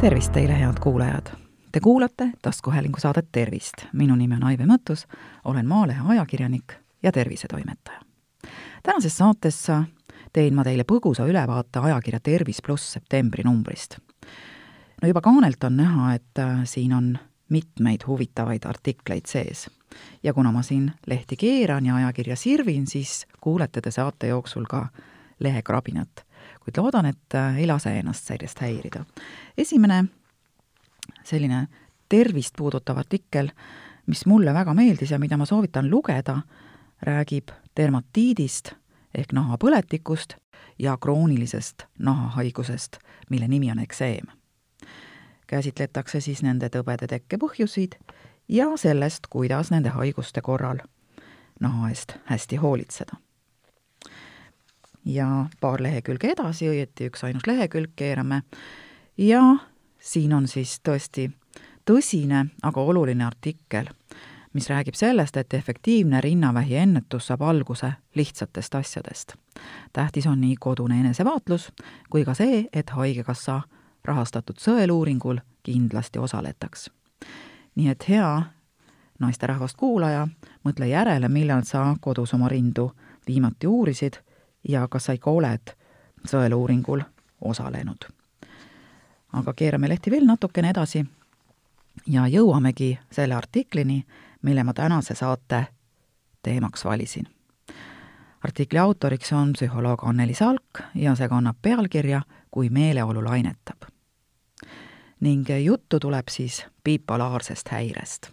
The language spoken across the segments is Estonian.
tervist teile, head kuulajad! Te kuulate taskuhäälingu saadet Tervist. minu nimi on Aive Mõttus, olen Maalehe ajakirjanik ja tervisetoimetaja. tänases saates teen ma teile põgusa ülevaate ajakirja Tervis pluss septembri numbrist. no juba kaanelt on näha, et äh, siin on mitmeid huvitavaid artikleid sees. ja kuna ma siin lehti keeran ja ajakirja sirvin, siis kuulete te saate jooksul ka lehekrabinat kuid loodan, et äh, ei lase ennast sellest häirida. esimene selline tervist puudutav artikkel, mis mulle väga meeldis ja mida ma soovitan lugeda, räägib dermatiidist ehk nahapõletikust ja kroonilisest nahahaigusest, mille nimi on ekseem. käsitletakse siis nende tõbede tekke põhjuseid ja sellest, kuidas nende haiguste korral naha eest hästi hoolitseda ja paar lehekülge edasi, õieti üksainus lehekülg keerame ja siin on siis tõesti tõsine, aga oluline artikkel, mis räägib sellest, et efektiivne rinnavähi ennetus saab alguse lihtsatest asjadest. tähtis on nii kodune enesevaatlus kui ka see, et Haigekassa rahastatud sõeluuringul kindlasti osaletaks. nii et hea naisterahvast kuulaja, mõtle järele, millal sa kodus oma rindu viimati uurisid ja kas sa ikka oled sõeluuringul osalenud. aga keerame lehti veel natukene edasi ja jõuamegi selle artiklini, mille ma tänase saate teemaks valisin. artikli autoriks on psühholoog Anneli Salk ja see kannab pealkirja Kui meeleolu lainetab. ning juttu tuleb siis bipolaarsest häirest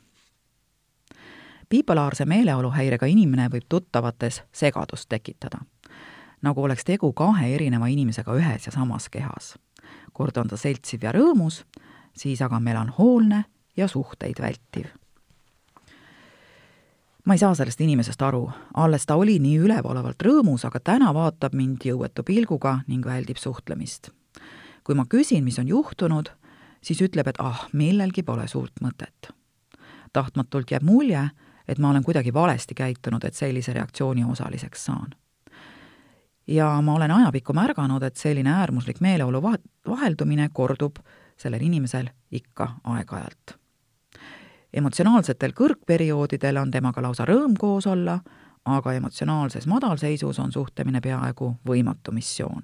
bipolaarse meeleoluhäirega inimene võib tuttavates segadust tekitada nagu oleks tegu kahe erineva inimesega ühes ja samas kehas. kord on ta seltsiv ja rõõmus, siis aga melanhoolne ja suhteid vältiv. ma ei saa sellest inimesest aru, alles ta oli nii ülevalevalt rõõmus, aga täna vaatab mind jõuetu pilguga ning väldib suhtlemist. kui ma küsin, mis on juhtunud, siis ütleb, et ah, millelgi pole suurt mõtet. tahtmatult jääb mulje, et ma olen kuidagi valesti käitunud, et sellise reaktsiooni osaliseks saan ja ma olen ajapikku märganud, et selline äärmuslik meeleolu vaheldumine kordub sellel inimesel ikka aeg-ajalt. emotsionaalsetel kõrgperioodidel on temaga lausa rõõm koos olla, aga emotsionaalses madalseisus on suhtlemine peaaegu võimatu missioon.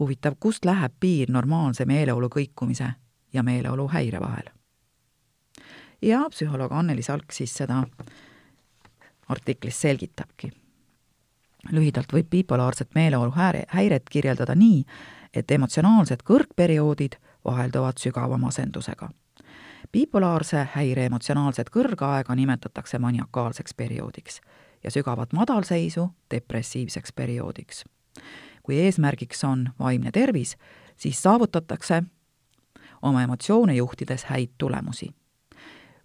huvitav, kust läheb piir normaalse meeleolu kõikumise ja meeleolu häire vahel? ja psühholoog Anneli Salk siis seda artiklis selgitabki lühidalt võib bipolaarset meeleolu häiret kirjeldada nii, et emotsionaalsed kõrgperioodid vahelduvad sügava masendusega. bipolaarse häire emotsionaalset kõrgaega nimetatakse maniakaalseks perioodiks ja sügavat madalseisu depressiivseks perioodiks. kui eesmärgiks on vaimne tervis, siis saavutatakse oma emotsioone juhtides häid tulemusi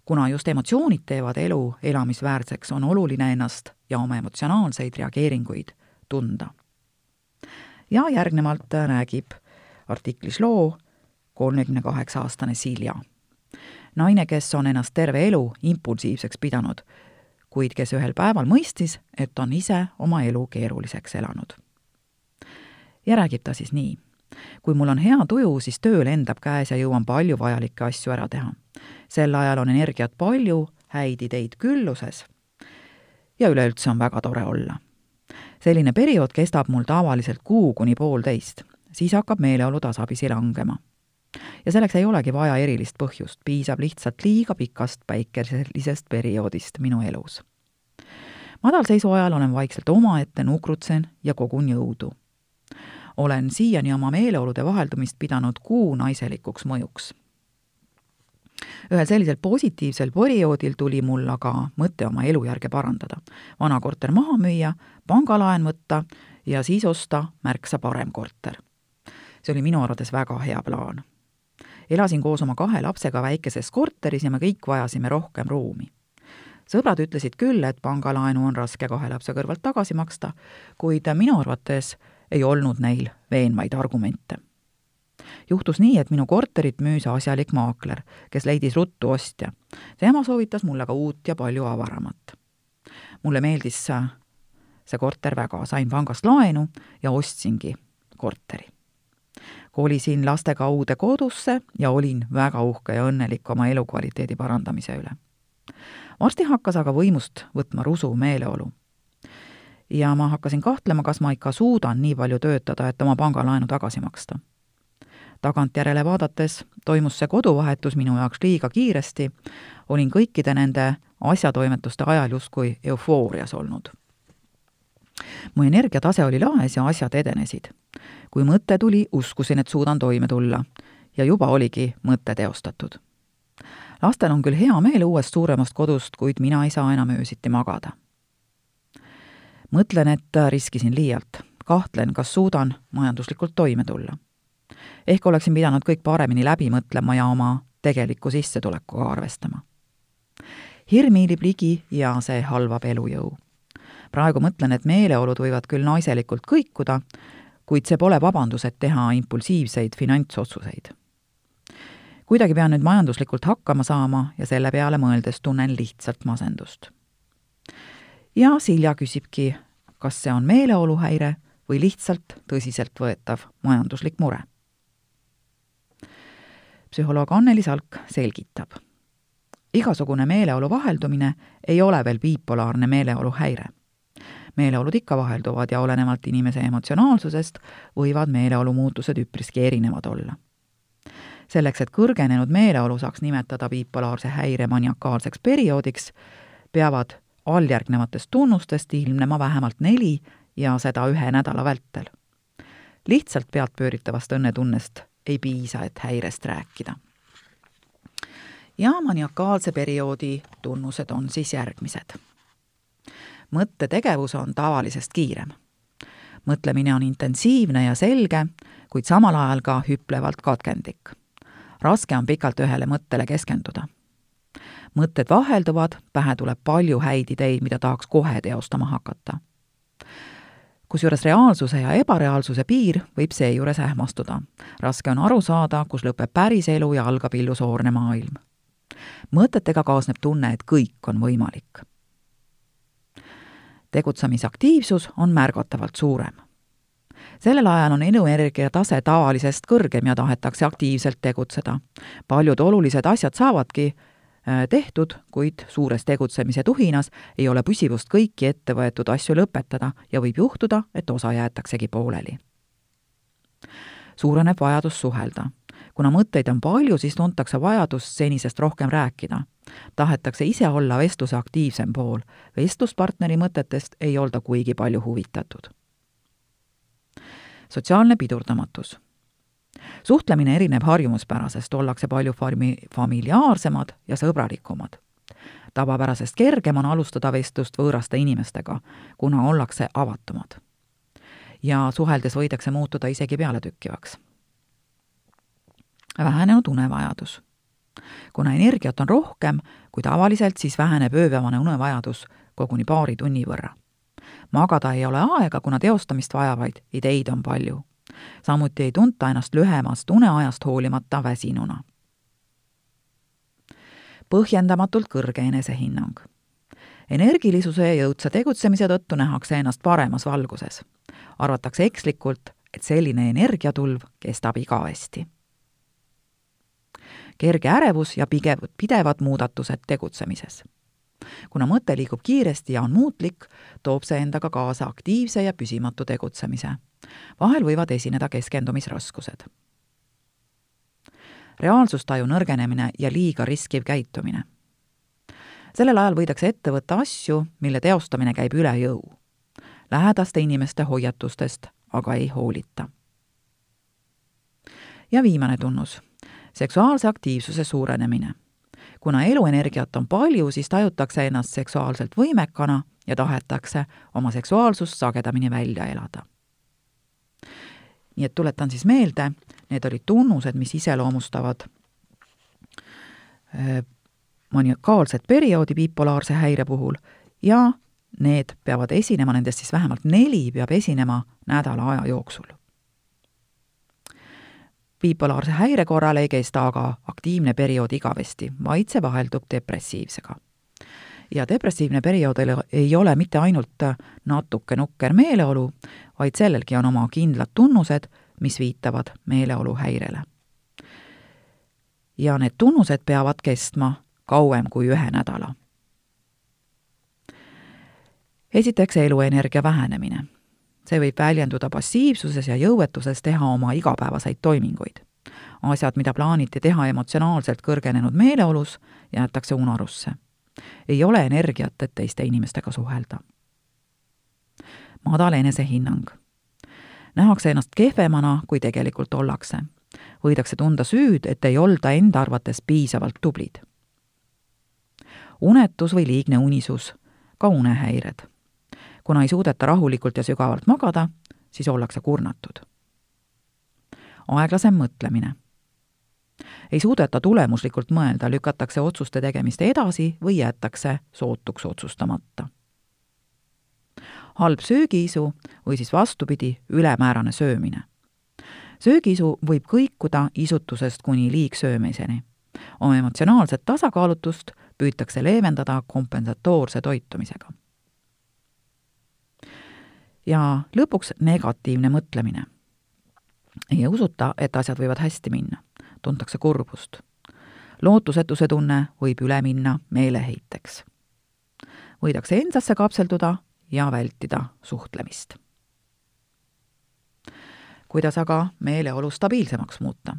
kuna just emotsioonid teevad elu elamisväärseks, on oluline ennast ja oma emotsionaalseid reageeringuid tunda. ja järgnevalt räägib artiklis loo kolmekümne kaheksa aastane Silja. naine, kes on ennast terve elu impulsiivseks pidanud, kuid kes ühel päeval mõistis, et on ise oma elu keeruliseks elanud. ja räägib ta siis nii. kui mul on hea tuju, siis töö lendab käes ja jõuan palju vajalikke asju ära teha sel ajal on energiat palju, häid ideid külluses ja üleüldse on väga tore olla. selline periood kestab mul tavaliselt kuu kuni poolteist, siis hakkab meeleolu tasapisi langema. ja selleks ei olegi vaja erilist põhjust, piisab lihtsalt liiga pikast päikeselisest perioodist minu elus. madalseisu ajal olen vaikselt omaette, nukrutsen ja kogun jõudu. olen siiani oma meeleolude vaheldumist pidanud kuu naiselikuks mõjuks ühel sellisel positiivsel perioodil tuli mul aga mõte oma elujärge parandada. vana korter maha müüa, pangalaen võtta ja siis osta märksa parem korter. see oli minu arvates väga hea plaan. elasin koos oma kahe lapsega väikeses korteris ja me kõik vajasime rohkem ruumi sõbrad ütlesid küll, et pangalaenu on raske kahe lapse kõrvalt tagasi maksta, kuid minu arvates ei olnud neil veenvaid argumente juhtus nii, et minu korterit müüs asjalik maakler, kes leidis ruttu ostja. tema soovitas mulle ka uut ja palju avaramat. mulle meeldis see korter väga, sain pangast laenu ja ostsingi korteri. kolisin lastega uude kodusse ja olin väga uhke ja õnnelik oma elukvaliteedi parandamise üle. varsti hakkas aga võimust võtma rusu meeleolu. ja ma hakkasin kahtlema, kas ma ikka suudan nii palju töötada, et oma pangalaenu tagasi maksta. Tagantjärele vaadates toimus see koduvahetus minu jaoks liiga kiiresti, olin kõikide nende asjatoimetuste ajal justkui eufoorias olnud mu energiatase oli laes ja asjad edenesid. kui mõte tuli, uskusin, et suudan toime tulla. ja juba oligi mõte teostatud. lastel on küll hea meel uuest suuremast kodust, kuid mina ei saa enam öösiti magada. mõtlen, et riskisin liialt. kahtlen, kas suudan majanduslikult toime tulla. Ehk oleksin pidanud kõik paremini läbi mõtlema ja oma tegeliku sissetulekuga arvestama hirm hiilib ligi ja see halvab elujõu praegu mõtlen, et meeleolud võivad küll naiselikult kõikuda, kuid see pole vabandus, et teha impulsiivseid finantsotsuseid. kuidagi pean nüüd majanduslikult hakkama saama ja selle peale mõeldes tunnen lihtsalt masendust. ja Silja küsibki, kas see on meeleoluhäire või lihtsalt tõsiseltvõetav majanduslik mure. Psühholoog Anneli Salk selgitab igasugune meeleolu vaheldumine ei ole veel bipolaarne meeleoluhäire meeleolud ikka vahelduvad ja olenevalt inimese emotsionaalsusest võivad meeleolu muutused üpriski erinevad olla. selleks, et kõrgenenud meeleolu saaks nimetada bipolaarse häire maniakaalseks perioodiks, peavad alljärgnevatest tunnustest ilmnema vähemalt neli ja seda ühe nädala vältel. lihtsalt pealtpööritavast õnnetunnest ei piisa, et häirest rääkida. ja maniakaalse perioodi tunnused on siis järgmised mõttetegevus on tavalisest kiirem. mõtlemine on intensiivne ja selge, kuid samal ajal ka hüplevalt katkendlik. raske on pikalt ühele mõttele keskenduda. mõtted vahelduvad, pähe tuleb palju häid ideid, mida tahaks kohe teostama hakata. Kusjuures reaalsuse ja ebareaalsuse piir võib seejuures ähmastuda. raske on aru saada, kus lõpeb päris elu ja algab illusoorne maailm mõtetega kaasneb tunne, et kõik on võimalik tegutsemisaktiivsus on märgatavalt suurem. sellel ajal on eluenergia tase tavalisest kõrgem ja tahetakse aktiivselt tegutseda. paljud olulised asjad saavadki tehtud, kuid suures tegutsemise tuhinas ei ole püsivust kõiki ette võetud asju lõpetada ja võib juhtuda, et osa jäetaksegi pooleli. suureneb vajadus suhelda kuna mõtteid on palju, siis tuntakse vajadust senisest rohkem rääkida. tahetakse ise olla vestluse aktiivsem pool, vestluspartneri mõtetest ei olda kuigi palju huvitatud. sotsiaalne pidurdamatus suhtlemine erineb harjumuspärasest, ollakse palju farmi-, familiaarsemad ja sõbralikumad. tavapärasest kergem on alustada vestlust võõraste inimestega, kuna ollakse avatumad. ja suheldes võidakse muutuda isegi pealetükkivaks vähenenud unevajadus. kuna energiat on rohkem kui tavaliselt, siis väheneb ööpäevane unevajadus koguni paari tunni võrra. magada ei ole aega, kuna teostamist vajavaid ideid on palju. Samuti ei tunta ennast lühemast uneajast hoolimata väsinuna. põhjendamatult kõrge enesehinnang energilisuse ja jõudsa tegutsemise tõttu nähakse ennast paremas valguses. arvatakse ekslikult, et selline energiatulv kestab igavesti kerge ärevus ja pigev, pidevad muudatused tegutsemises. kuna mõte liigub kiiresti ja on muutlik, toob see endaga kaasa aktiivse ja püsimatu tegutsemise. Vahel võivad esineda keskendumisraskused. reaalsustaju nõrgenemine ja liiga riskiv käitumine. sellel ajal võidakse ette võtta asju, mille teostamine käib üle jõu. lähedaste inimeste hoiatustest aga ei hoolita. ja viimane tunnus seksuaalse aktiivsuse suurenemine. kuna eluenergiat on palju, siis tajutakse ennast seksuaalselt võimekana ja tahetakse oma seksuaalsust sagedamini välja elada. Nii et tuletan siis meelde, need olid tunnused, mis iseloomustavad äh, maniakaalset perioodi bipolaarse häire puhul ja need peavad esinema, nendest siis vähemalt neli peab esinema nädala aja jooksul bipolaarse häire korral ei kesta aga aktiivne periood igavesti, vaid see vaheldub depressiivsega. ja depressiivne periood ei ole mitte ainult natuke nukker meeleolu, vaid sellelgi on oma kindlad tunnused, mis viitavad meeleoluhäirele. ja need tunnused peavad kestma kauem kui ühe nädala. esiteks eluenergia vähenemine. see võib väljenduda passiivsuses ja jõuetuses teha oma igapäevaseid toiminguid. asjad, mida plaaniti teha emotsionaalselt kõrgenenud meeleolus, jäetakse unarusse. ei ole energiat, et teiste inimestega suhelda. Madal enesehinnang nähakse ennast kehvemana, kui tegelikult ollakse. võidakse tunda süüd, et ei olda enda arvates piisavalt tublid. unetus või liigne unisus, ka unehäired. kuna ei suudeta rahulikult ja sügavalt magada, siis ollakse kurnatud. aeglasem mõtlemine ei suudeta tulemuslikult mõelda, lükatakse otsuste tegemist edasi või jäetakse sootuks otsustamata halb söögiisu või siis vastupidi, ülemäärane söömine. söögiisu võib kõikuda isutusest kuni liigsöömiseni. oma emotsionaalset tasakaalutust püütakse leevendada kompensatoorse toitumisega. ja lõpuks negatiivne mõtlemine. ei usuta, et asjad võivad hästi minna, tuntakse kurbust. lootusetuse tunne võib üle minna meeleheiteks võidakse endasse kapselduda ja vältida suhtlemist. kuidas aga meeleolu stabiilsemaks muuta?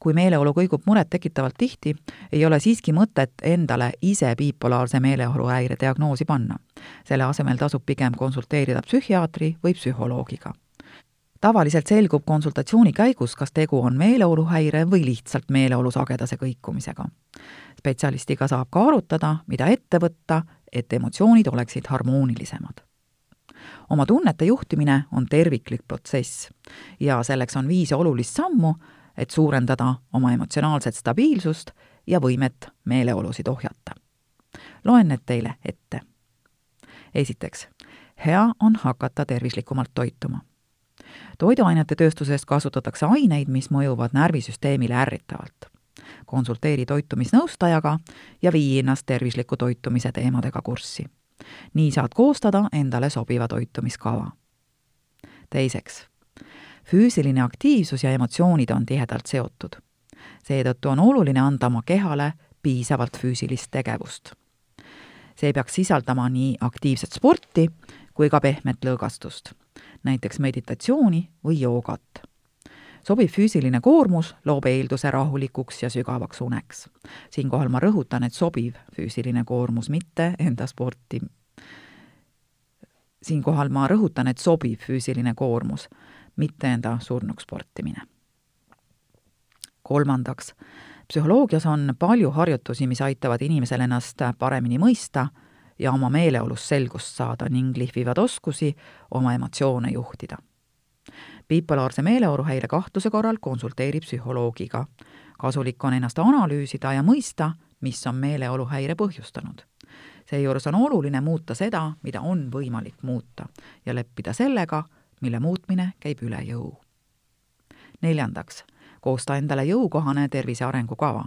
kui meeleolu kõigub murettekitavalt tihti, ei ole siiski mõtet endale ise bipolaarse meeleoluhäire diagnoosi panna. selle asemel tasub pigem konsulteerida psühhiaatri või psühholoogiga. tavaliselt selgub konsultatsiooni käigus, kas tegu on meeleoluhäire või lihtsalt meeleolu sagedase kõikumisega. spetsialistiga saab ka arutada, mida ette võtta et emotsioonid oleksid harmoonilisemad. oma tunnete juhtimine on terviklik protsess ja selleks on viis olulist sammu, et suurendada oma emotsionaalset stabiilsust ja võimet meeleolusid ohjata. loen need teile ette. esiteks, hea on hakata tervislikumalt toituma. toiduainete tööstuses kasutatakse aineid, mis mõjuvad närvisüsteemile ärritavalt konsulteeri toitumisnõustajaga ja vii ennast tervisliku toitumise teemadega kurssi. nii saad koostada endale sobiva toitumiskava. teiseks, füüsiline aktiivsus ja emotsioonid on tihedalt seotud. seetõttu on oluline anda oma kehale piisavalt füüsilist tegevust. see peaks sisaldama nii aktiivset sporti kui ka pehmet lõõgastust, näiteks meditatsiooni või joogat sobiv füüsiline koormus loob eelduse rahulikuks ja sügavaks uneks. siinkohal ma rõhutan, et sobiv füüsiline koormus, mitte enda sporti. siinkohal ma rõhutan, et sobiv füüsiline koormus, mitte enda surnuks sportimine. kolmandaks, psühholoogias on palju harjutusi, mis aitavad inimesel ennast paremini mõista ja oma meeleolus selgust saada ning lihvivad oskusi oma emotsioone juhtida bipolaarse meeleoluhäire kahtluse korral konsulteeri psühholoogiga. kasulik on ennast analüüsida ja mõista, mis on meeleoluhäire põhjustanud. seejuures on oluline muuta seda, mida on võimalik muuta ja leppida sellega, mille muutmine käib üle jõu. neljandaks, koosta endale jõukohane tervise arengukava.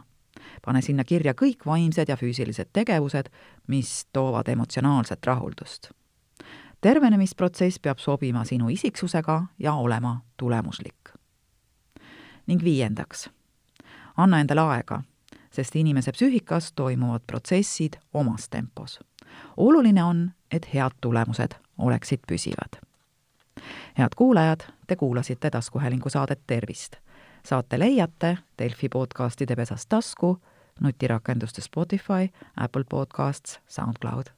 pane sinna kirja kõik vaimsed ja füüsilised tegevused, mis toovad emotsionaalset rahuldust tervenemisprotsess peab sobima sinu isiksusega ja olema tulemuslik. ning viiendaks, anna endale aega, sest inimese psüühikas toimuvad protsessid omas tempos. oluline on, et head tulemused oleksid püsivad. head kuulajad, te kuulasite taskuhäälingu saadet Tervist. saate leiate Delfi podcastide pesas tasku nutirakenduste Spotify, Apple Podcasts, SoundCloud